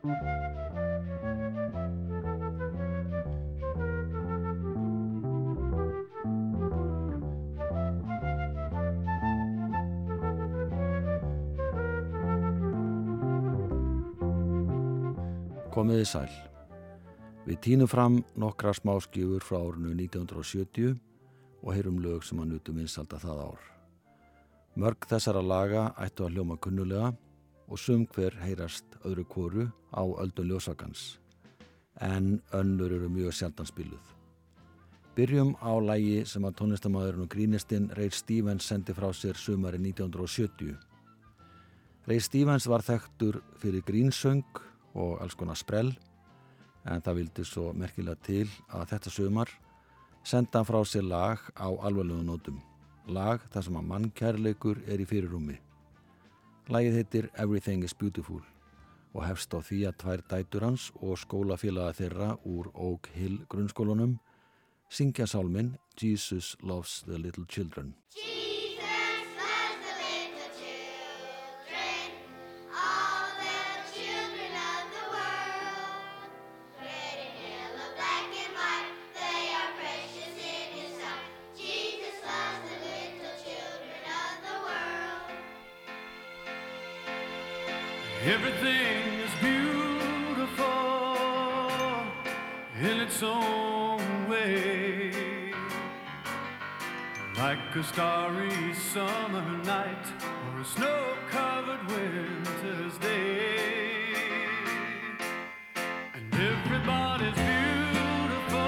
Komiði sæl. Við tínum fram nokkra smáskjöfur frá árinu 1970 og heyrum lög sem að nutum vinsalda það ár. Mörg þessara laga ættu að hljóma kunnulega og sum hver heyrast öðru kóru á öldun ljósakans en önnur eru mjög sjaldanspiluð. Byrjum á lægi sem að tónlistamæðurinn og grínistinn Ray Stevens sendi frá sér sumari 1970. Ray Stevens var þekktur fyrir grínsöng og alls konar sprell en það vildi svo merkilega til að þetta sömar senda frá sér lag á alvarlegum nótum. Lag þar sem að mannkærleikur er í fyrirrumi. Lagið heitir Everything is Beautiful og hefst á því að tvær dætur hans og skólafélaga þeirra úr Oak Hill grunnskólunum syngja sálminn Jesus Loves the Little Children. Everything is beautiful in its own way. Like a starry summer night or a snow covered winter's day. And everybody's beautiful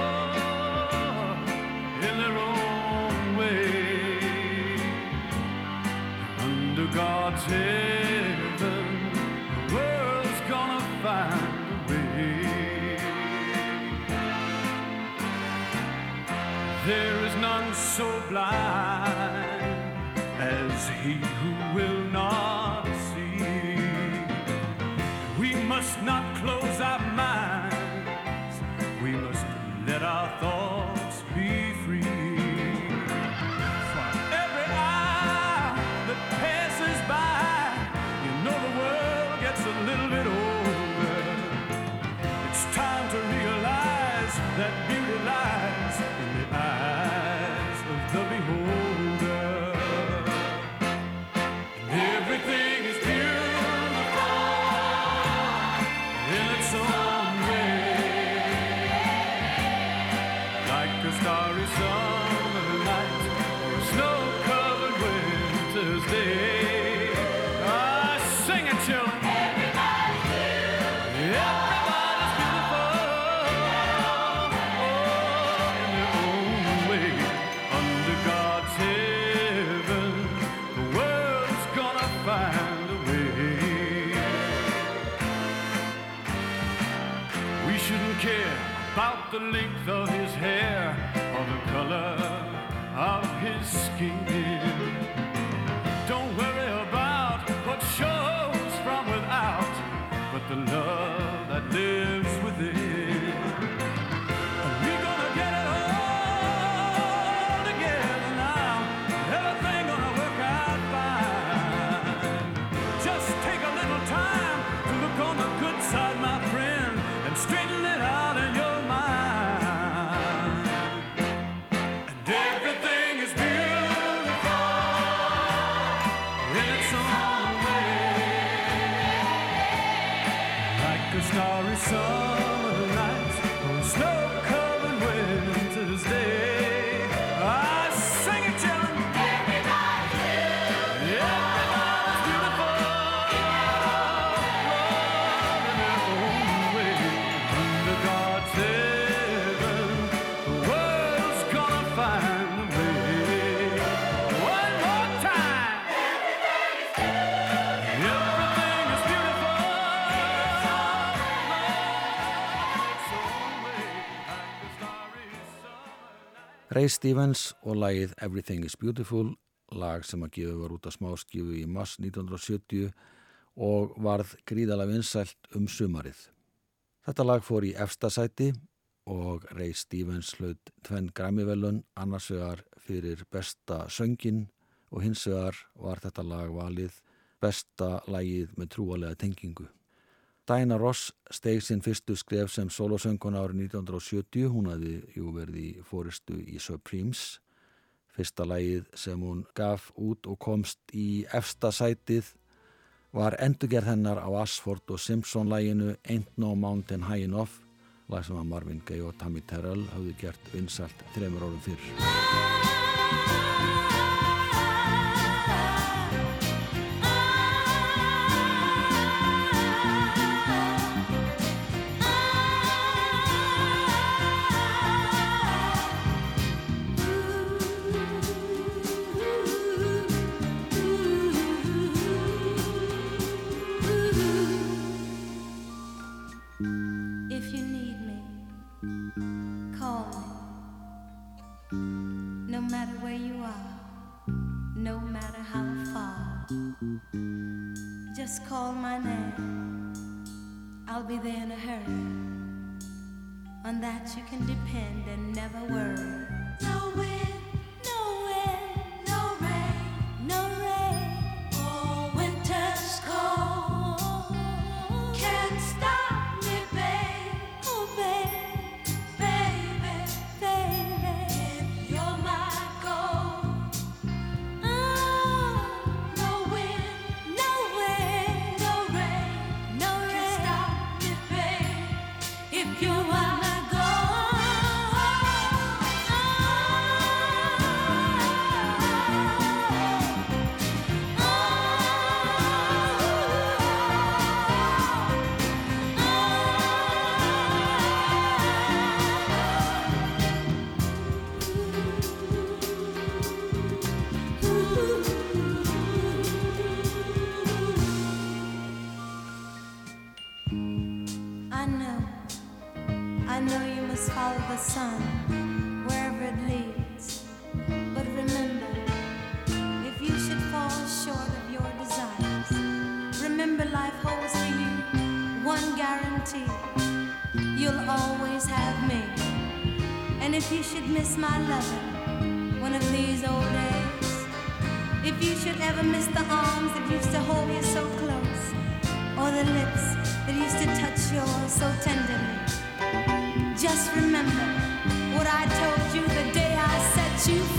in their own way. Under God's heaven, he who will not see. We must not close our the length of his hair or the color of his skin. Ray Stevens og lagið Everything is Beautiful, lag sem að gefa var út af smáskífu í mars 1970 og varð gríðala vinsælt um sumarið. Þetta lag fór í efstasæti og Ray Stevens hlaut tvenn græmivelun annars vegar fyrir besta söngin og hins vegar var þetta lag valið besta lagið með trúalega tengingu. Diana Ross steg sinn fyrstu skref sem solosönguna árið 1970. Hún hafði jú verið í fóristu í Supremes. Fyrsta lægið sem hún gaf út og komst í efsta sætið var endurgerð hennar á Asford og Simpson læginu Ain't No Mountain High Enough, lag sem að Marvin Gaye og Tammy Terrell hafði gert vinsalt þreymur árum fyrr. no matter how far. Just call my name, I'll be there in a hurry. On that you can depend and never worry. And if you should miss my loving one of these old days, if you should ever miss the arms that used to hold you so close, or the lips that used to touch yours so tenderly, just remember what I told you the day I set you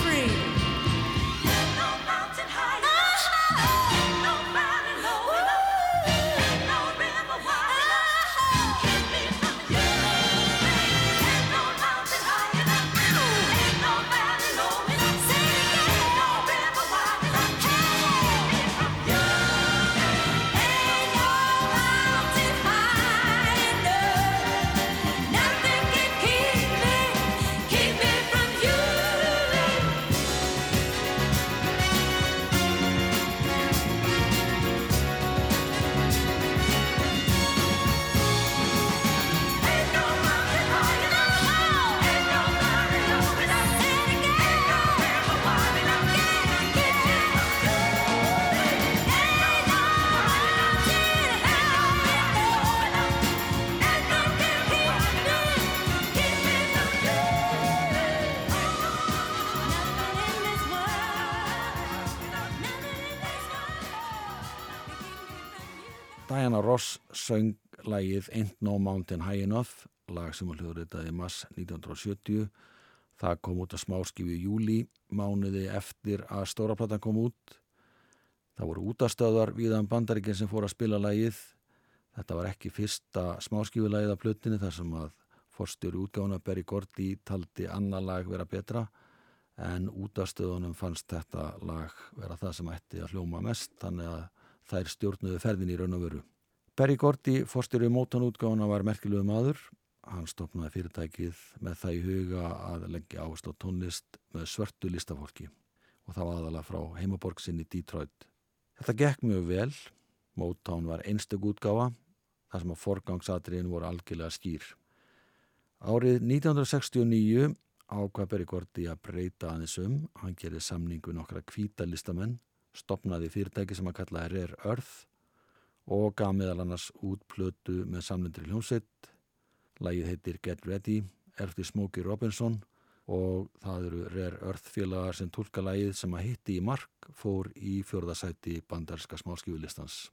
söng lægið Ain't No Mountain High Enough, lag sem var hljóðritaði mass 1970. Það kom út að smáskifu í júli, mánuði eftir að Stóraplatan kom út. Það voru útastöðar viðan bandaríkinn sem fór að spila lægið. Þetta var ekki fyrsta smáskifulægið af plötinu þar sem að forstjóri útgána Berry Gordy taldi annar lag vera betra en útastöðunum fannst þetta lag vera það sem ætti að hljóma mest þannig að þær stjórnuðu ferðin í raun og veru. Berry Gordy, fórstyrju mótanútgána, var merkilegu maður. Hann stopnaði fyrirtækið með það í huga að leggja áherslu á tónlist með svörtu listafólki og það var aðalega frá heimaborg sinni Detroit. Þetta gekk mjög vel. Mótán var einstök útgáfa þar sem að forgangsadriðin voru algjörlega skýr. Árið 1969 ákvað Berry Gordy að breyta aðeins um. Hann gerði samningu nokkra kvítalistamenn, stopnaði fyrirtæki sem að kalla Rare Earth og gaf meðal annars út plötu með samlindri hljómsett. Lægið heitir Get Ready, erfti Smokey Robinson og það eru Rare Earth félagar sem tólka lægið sem að hitti í mark fór í fjörðasæti bandarska smáskjúlistans.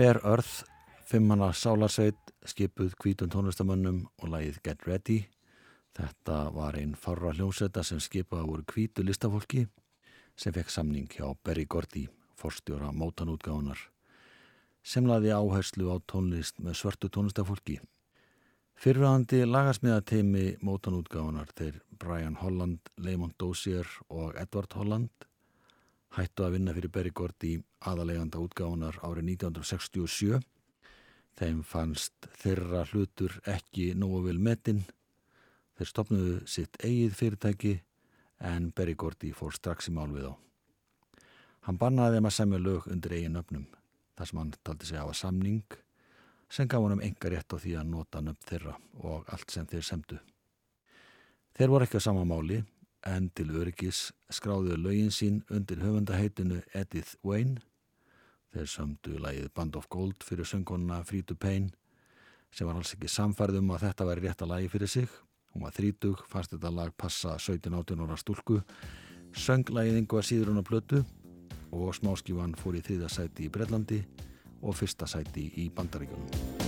Rare Earth, fimmanna sálarsveit, skipuð kvítun tónlistamönnum og lægið Get Ready. Þetta var einn farra hljómsveita sem skipaði voru kvítu listafólki sem fekk samning hjá Berry Gordy, forstjóra mótanútgáðunar, sem laði áherslu á tónlist með svörtu tónlistafólki. Fyrrvæðandi lagasmiðateimi mótanútgáðunar þeir Brian Holland, Leymond Dozier og Edward Holland hættu að vinna fyrir Berry Gordy aðaleganda útgáðunar árið 1967. Þeim fannst þeirra hlutur ekki nógu vil metinn. Þeir stopnuðu sitt eigið fyrirtæki en Berry Gordy fór strax í mál við á. Hann bannaði þeim að semja lög undir eigin öfnum þar sem hann taldi sig að samning sem gaf hann um enga rétt á því að nota nöfn þeirra og allt sem þeir semdu. Þeir voru ekki á sama máli en til öryggis skráðu lögin sín undir höfundaheitinu Edith Wayne. Þeir sömdu lagið Band of Gold fyrir söngkonna Free to Pain sem var alls ekki samfærðum að þetta væri rétt að lagi fyrir sig. Hún var þrítug, fannst þetta lag passa 17-18 ára stúlku, söng lagið yngvar síður hún á plötu og smáskífan fór í þriða sæti í Brellandi og fyrsta sæti í Bandaríkjunum.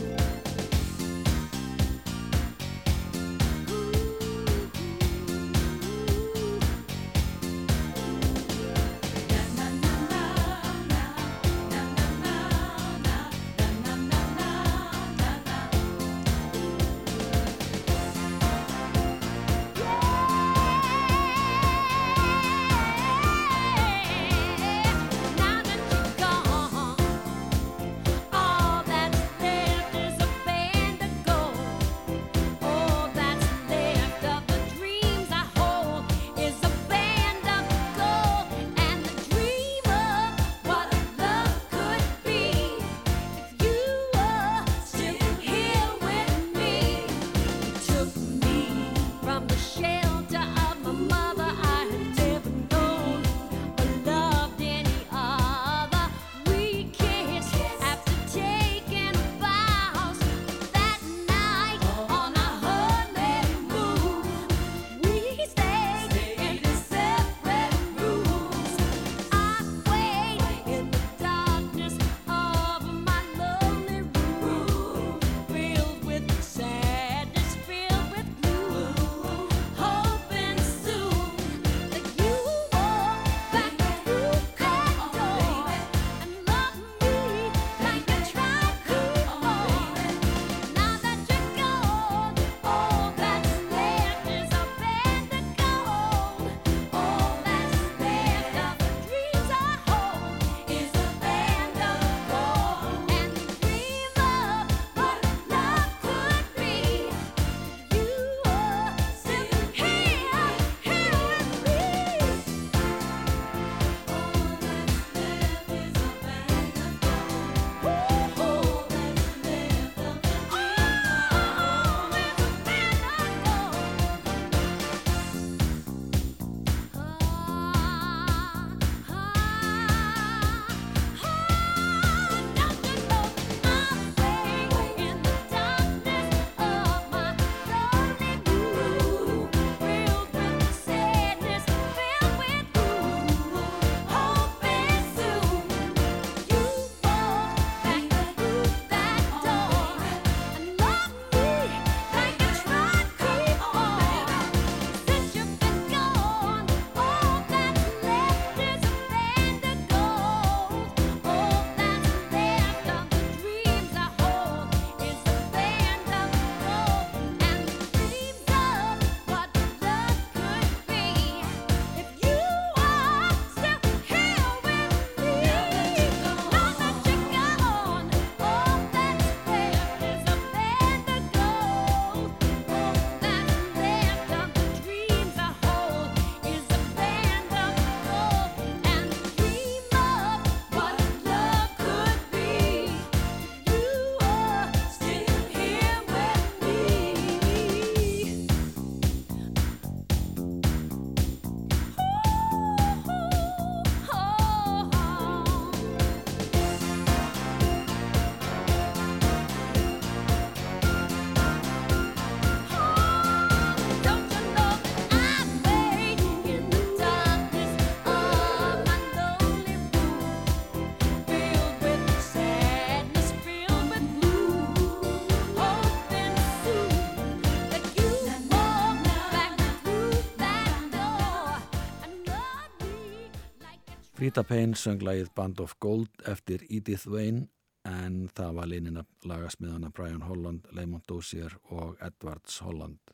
Rita Payne söng lagið Band of Gold eftir Edith Wayne en það var leinina lagasmiðana Brian Holland, Lamont Dozier og Edwards Holland.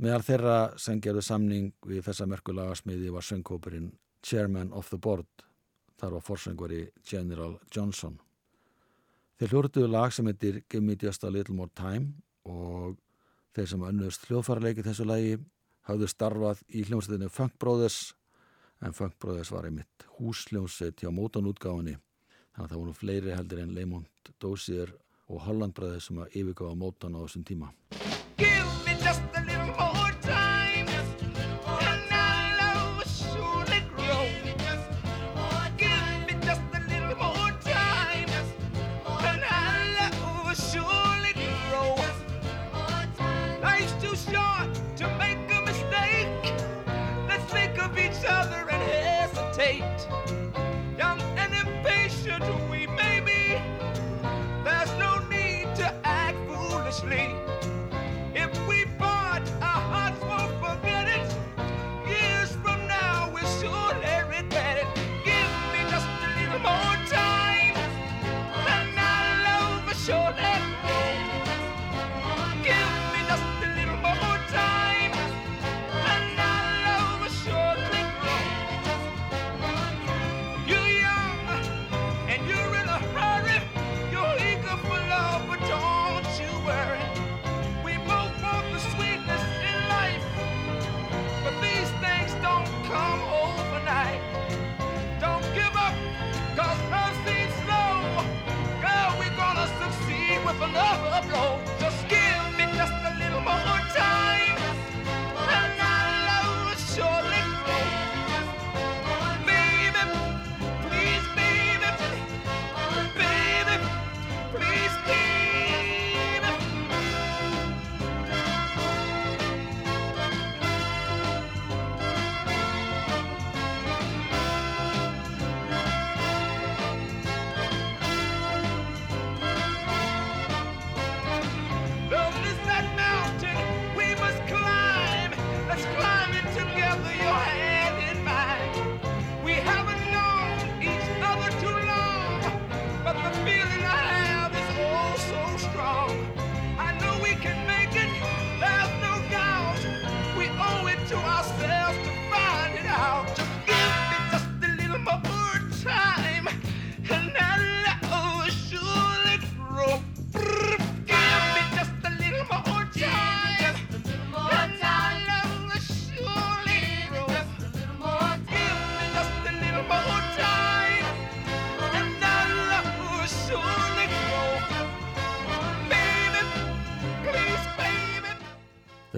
Meðal þeirra sem gerði samning við þessa merku lagasmiði var söngkópurinn Chairman of the Board, þar var forsöngvari General Johnson. Þeir hljóruðuðu lag sem heitir Give Me Just a Little More Time og þeir sem önnust hljóðfarleiki þessu lagi hafðu starfað í hljómsveitinu Funk Brothers en Funk Brothers var einmitt húsljómsveit hjá mótanútgáðinni þannig að það voru fleiri heldur en Leymond Dozier og Holland Brothers sem að yfirgáða mótan á þessum tíma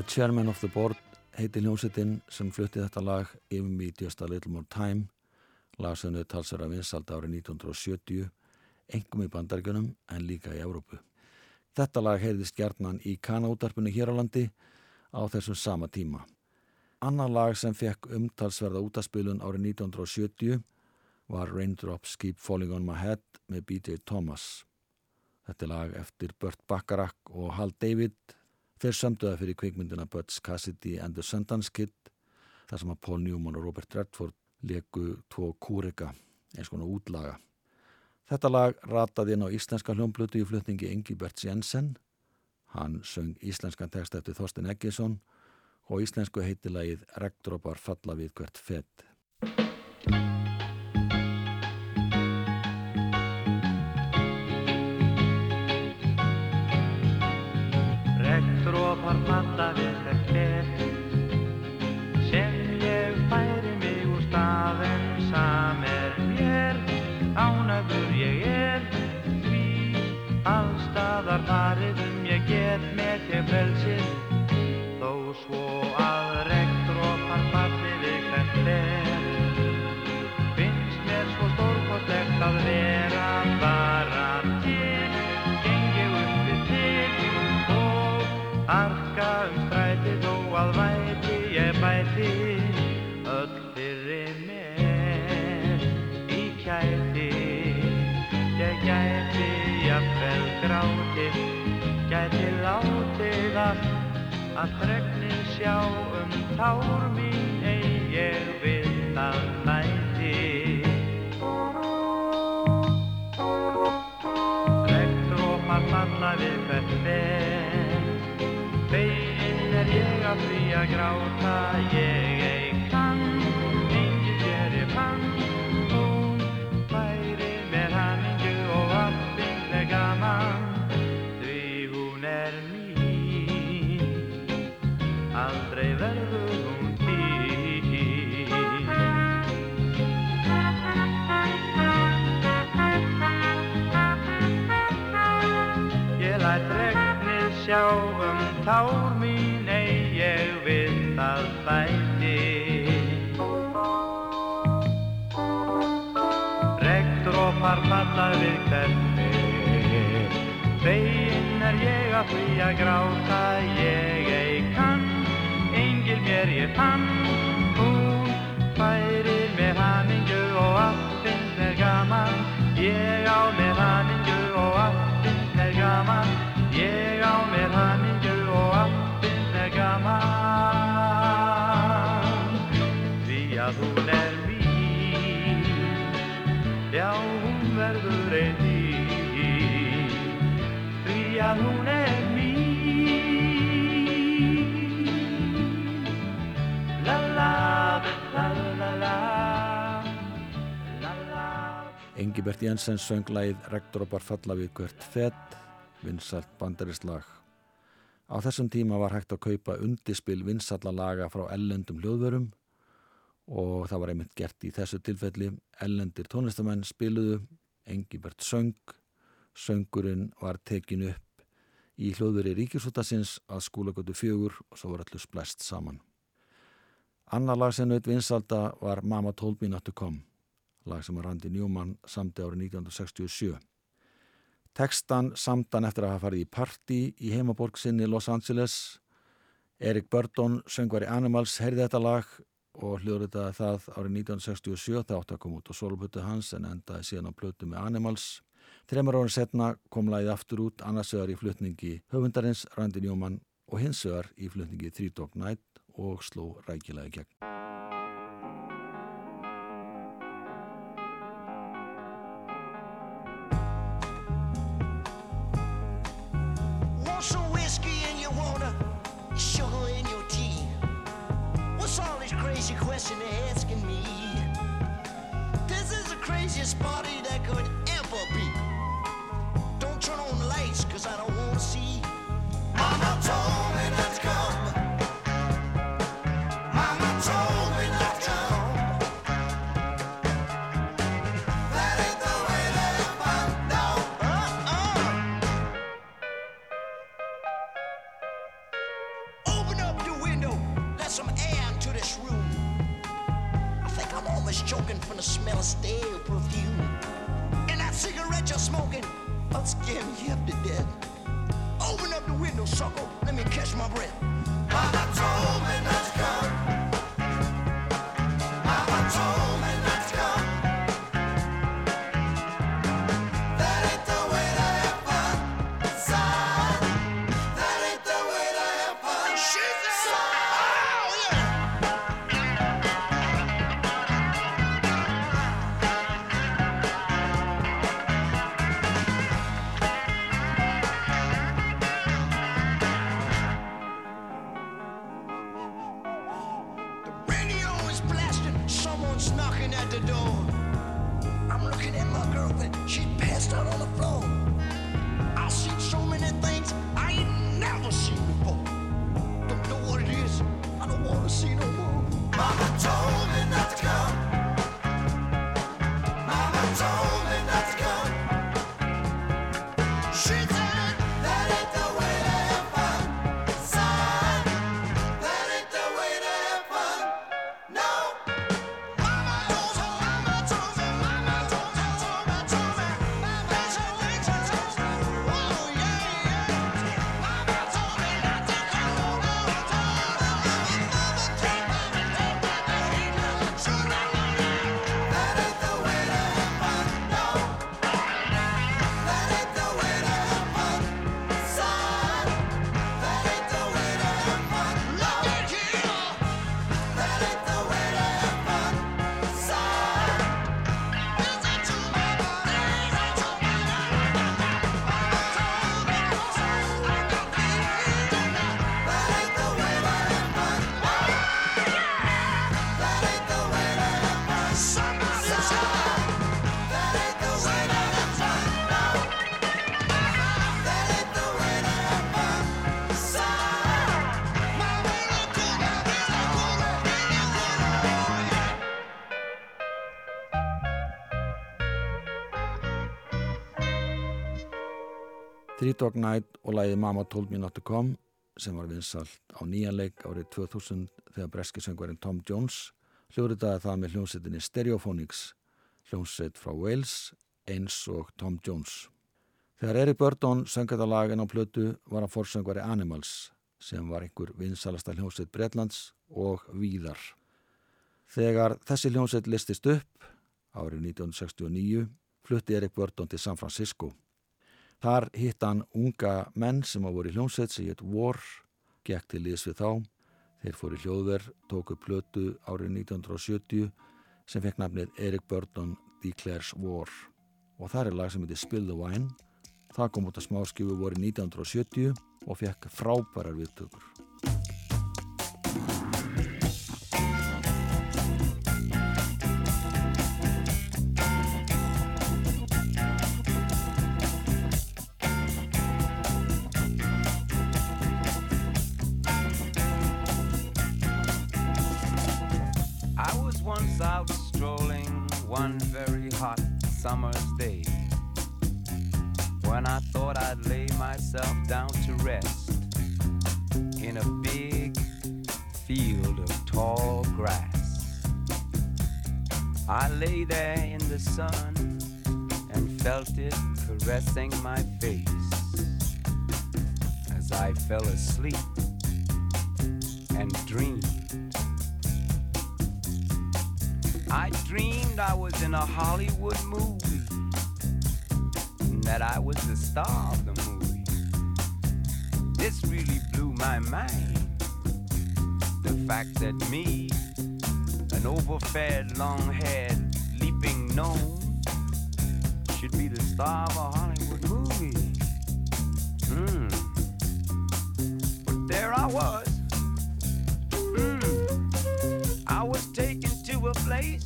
The Chairman of the Board heiti hljómsveitin sem flutti þetta lag Give Me Just a Little More Time lagsögnu talsverða vinsald árið 1970 engum í bandaríkunum en líka í Evrópu. Þetta lag heyrðist gjarnan í kanútarpinu hér á landi á þessum sama tíma. Annar lag sem fekk umtalsverða útaspilun árið 1970 var Raindrops Keep Falling on My Head með B.J. Thomas. Þetta lag eftir Burt Bacharach og Hal David Þeir sömduða fyrir kvikmyndina Butch Cassidy and the Sundance Kid þar sem að Paul Newman og Robert Redford leku tvo kúrika eins konar útlaga. Þetta lag rataði inn á íslenska hljómblutu í flutningi Engibert Jensen. Hann söng íslenskan text eftir Þorsten Eggesson og íslensku heitilagið Regndrópar falla við hvert fett. Regndrópar falla við að þregnið sjá um tár mín Falla við hverfi Feginn er ég að því að gráta ég ei kann Engil mér ég fann. Hún færir mér hamingju og allt Engibert Jensen söng lægið Regndrópar falla við hvert fett, vinsalt bandarislag. Á þessum tíma var hægt að kaupa undispil vinsalla laga frá ellendum hljóðverum og það var einmitt gert í þessu tilfelli. Ellendir tónlistamenn spiluðu, Engibert söng, söngurinn var tekin upp í hljóðveri ríkjusútasins að skúlagötu fjögur og svo var allir splæst saman. Annar lag sem naut vinsalda var Me Not To Come, lag sem að Randy Newman samti árið 1967. Tekstan samtan eftir að hafa farið í partí í heimaborg sinni Los Angeles. Erik Burton, söngvari Animals, heyrði þetta lag og hljóðritaði það árið 1967 það átti að koma út á solopötu hans en endaði síðan á plötu með Animals. Þreymar árið setna kom lagið aftur út annarsögar í flutningi höfundarins Randy Newman og hinsögar í flutningi Three Dog Night og sló rækilega í gegn. Sugar in your tea? What's all this crazy question they're asking me? This is the craziest party that could ever be. Don't turn on the lights, cause I don't wanna see. Blasting. Someone's knocking at the door. I'm looking at my girlfriend. She passed out on the floor. I've seen so Three Dog Night og læði Mama Told Me Not To Come sem var vinsalt á nýjanleik árið 2000 þegar breskisöngvarinn Tom Jones hljóriðaði það með hljómsettinni Stereophonics, hljómsett frá Wales eins og Tom Jones. Þegar Erik Burton söng þetta lagin á plötu var hann fórsöngvari Animals sem var einhver vinsalasta hljómsett Bretlands og Víðar. Þegar þessi hljómsett listist upp árið 1969 flutti Erik Burton til San Francisco. Þar hitt hann unga menn sem hafa voru í hljómsett sem hétt War, gekk til liðs við þá. Þeir fóru í hljóðverð, tóku plötu árið 1970 sem fekk nafnið Erik Burton Declares War. Og það er lag sem heitir Spill the Wine. Það kom út af smáskifu voru 1970 og fekk frábærar viðtökur. I lay there in the sun and felt it caressing my face as I fell asleep and dreamed. I dreamed I was in a Hollywood movie and that I was the star of the movie. This really blew my mind. The fact that me, an overfed, long-haired, leaping gnome, should be the star of a Hollywood movie. Hmm. But there I was. Hmm. I was taken to a place,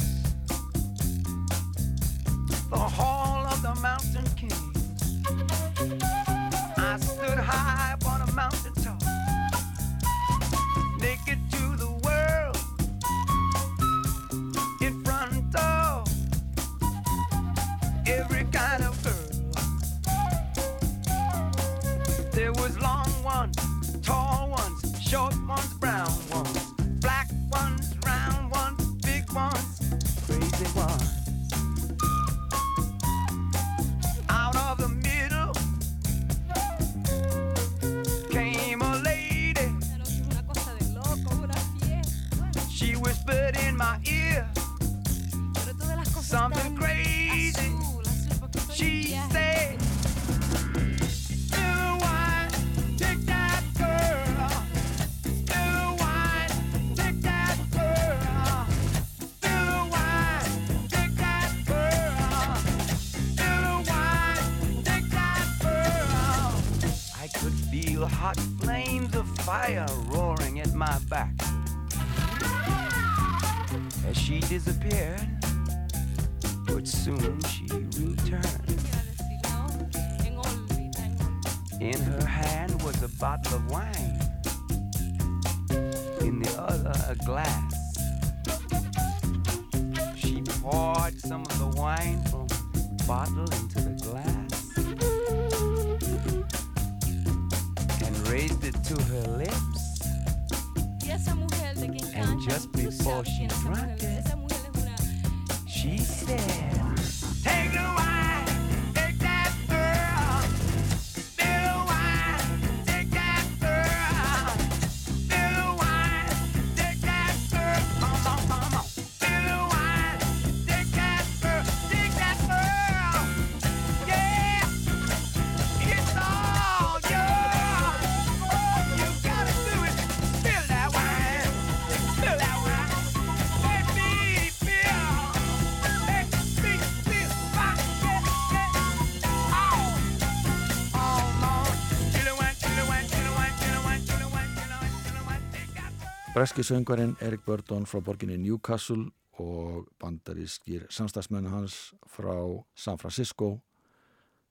Breski söngvarinn Erik Burton frá borginni Newcastle og bandarískir samstagsmennu hans frá San Francisco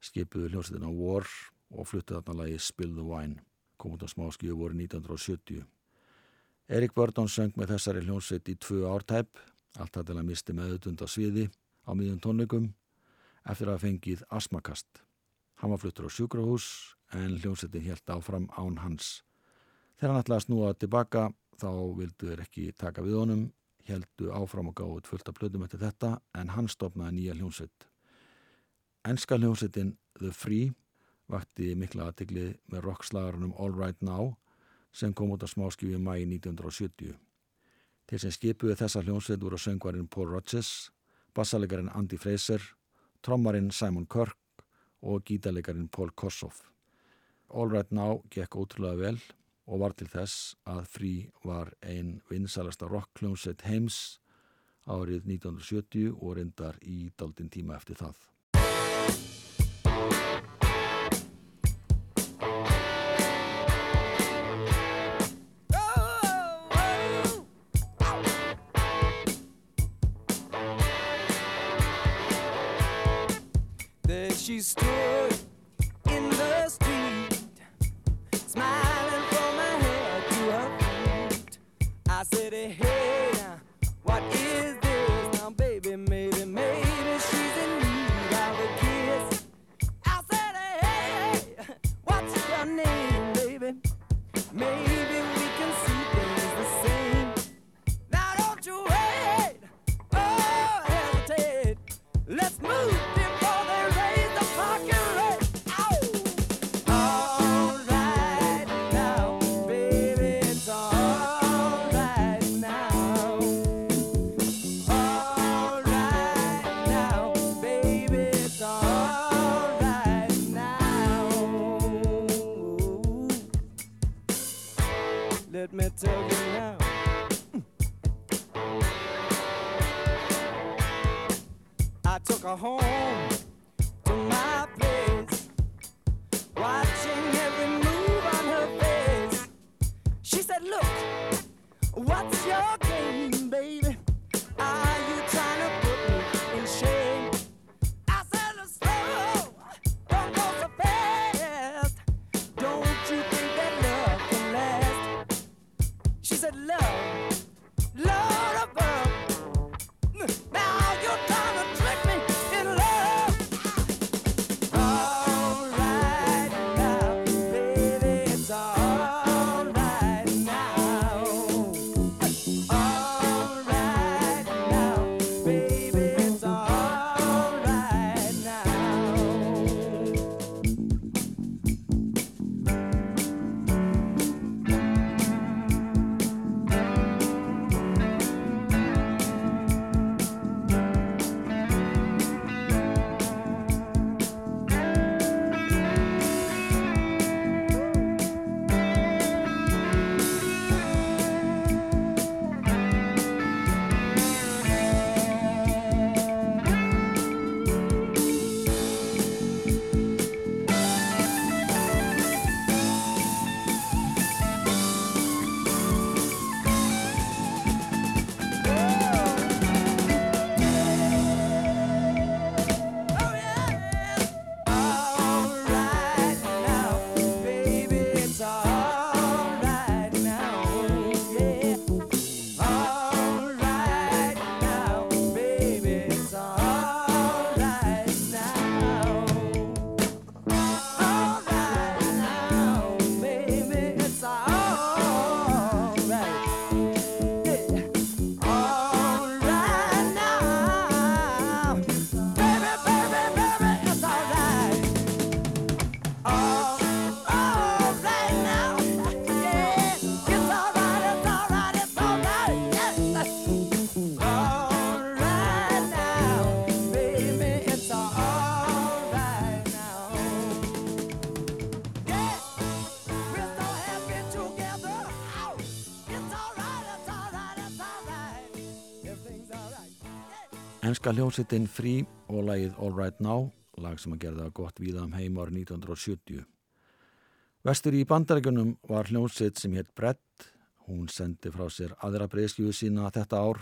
skipuðu hljómsveitina War og fluttu þarna lagi Spill the Wine. Kom út á smáskíu voru 1970 Erik Burton söng með þessari hljómsveit í tvö ártæp allt að til að misti meðutund á sviði á miðjum tónleikum eftir að fengið asmakast Hann var fluttur á sjúkrahús en hljómsettin helt áfram án hans. Þegar hann ætlaði að snúa tilbaka þá vildu þeir ekki taka við honum, heldu áfram og gáðu fullt af blöðum eftir þetta en hann stopnaði nýja hljómsett. Enska hljómsettin The Free vakti mikla aðtegli með rockslagarunum All Right Now sem kom út á smáskjöfu í mæi 1970. Þeir sem skipuði þessa hljómsveit voru söngvarinn Paul Rodgers, bassalegarinn Andy Fraser, trommarinn Simon Kirk og gítalegarinn Paul Kossoff. All Right Now gekk ótrúlega vel og var til þess að Free var ein vinsalasta rockkljómsveit heims árið 1970 og reyndar í daldinn tíma eftir það. Yeah. Enska hljómsettin Free og lagið All Right Now, lag sem að gerða gott víða um heim árið 1970. Vestur í bandarækjunum var hljómsett sem hétt Brett. Hún sendi frá sér aðra breyskjöfu sína þetta ár.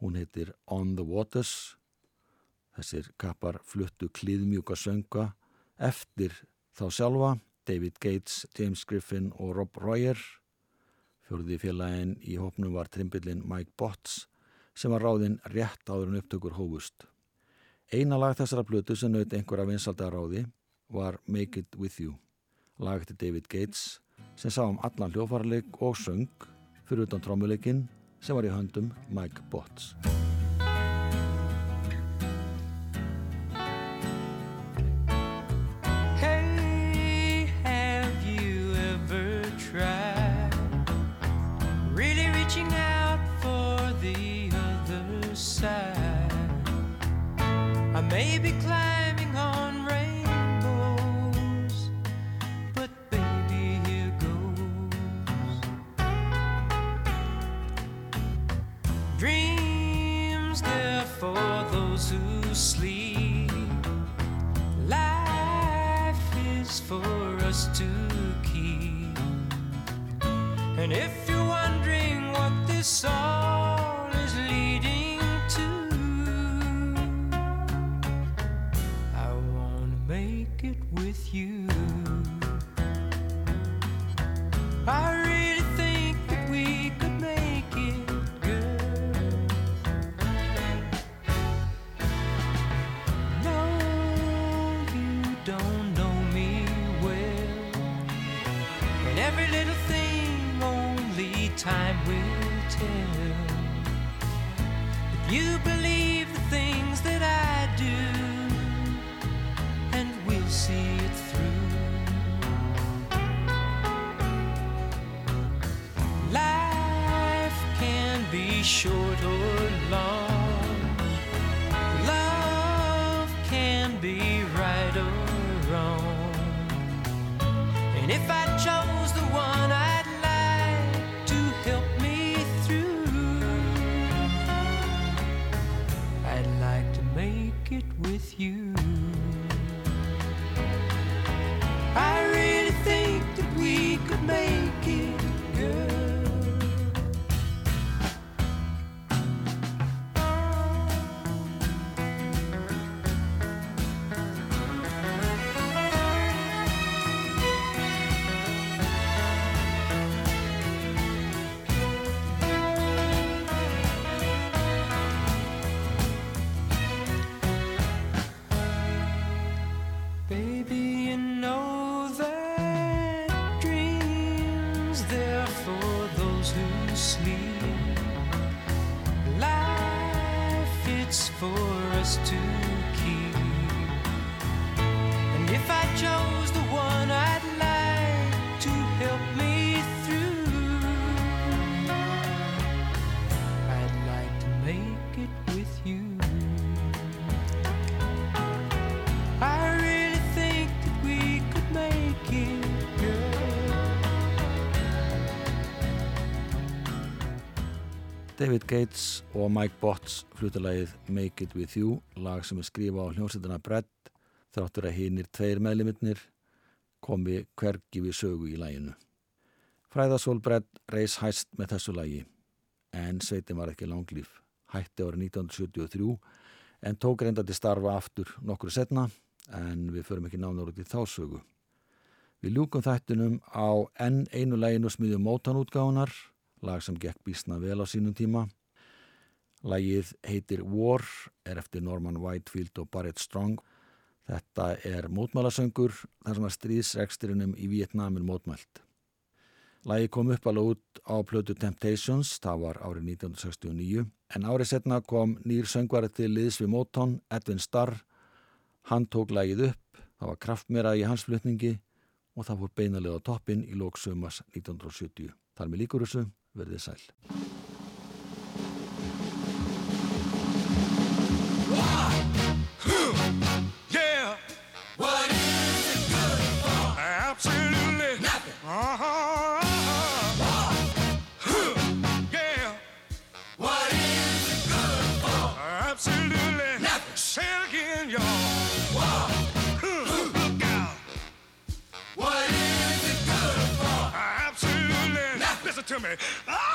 Hún heitir On the Waters. Þessir kappar fluttu klíðmjúka sönga eftir þá sjálfa, David Gates, James Griffin og Rob Royer. Fjörði félagin í hópnum var trimbillin Mike Botts sem var ráðinn rétt áður en upptökur hófust. Eina lag þessara blötu sem naut einhverja vinsalda ráði var Make It With You, lag eftir David Gates sem sá um allan hljófarleik og söng fyrir utan trómuleikin sem var í höndum Mike Botts. Short or long. Love can be right or wrong. And if I chose the one I'd like to help me through, I'd like to make it with you. David Gates og Mike Botts flutalagið Make It With You, lag sem er skrifa á hljómsveitina Brett, þráttur að hinnir tveir meðliminnir komi hvergi við sögu í laginu. Fræðasól Brett reis hæst með þessu lagi, en sveitin var ekki langlýf. Hætti árið 1973, en tók reynda til starfa aftur nokkru setna, en við förum ekki nánar út í þá sögu. Við ljúkum þættunum á enn einu læginu smiðjum mótanútgáðunar, lag sem gekk bísna vel á sínum tíma. Lagið heitir War, er eftir Norman Whitefield og Barrett Strong. Þetta er mótmálasöngur þar sem að stríðsreksturinnum í Vietnam er mótmælt. Lagið kom upp alveg út á plötu Temptations, það var árið 1969, en árið setna kom nýr söngvari til liðs við Motown, Edwin Starr. Hann tók lagið upp, það var kraftmera í hans flutningi og það fór beinalega á toppin í lóksömas 1970. Þar með líkur þessu, verðið sæl. To me. Oh,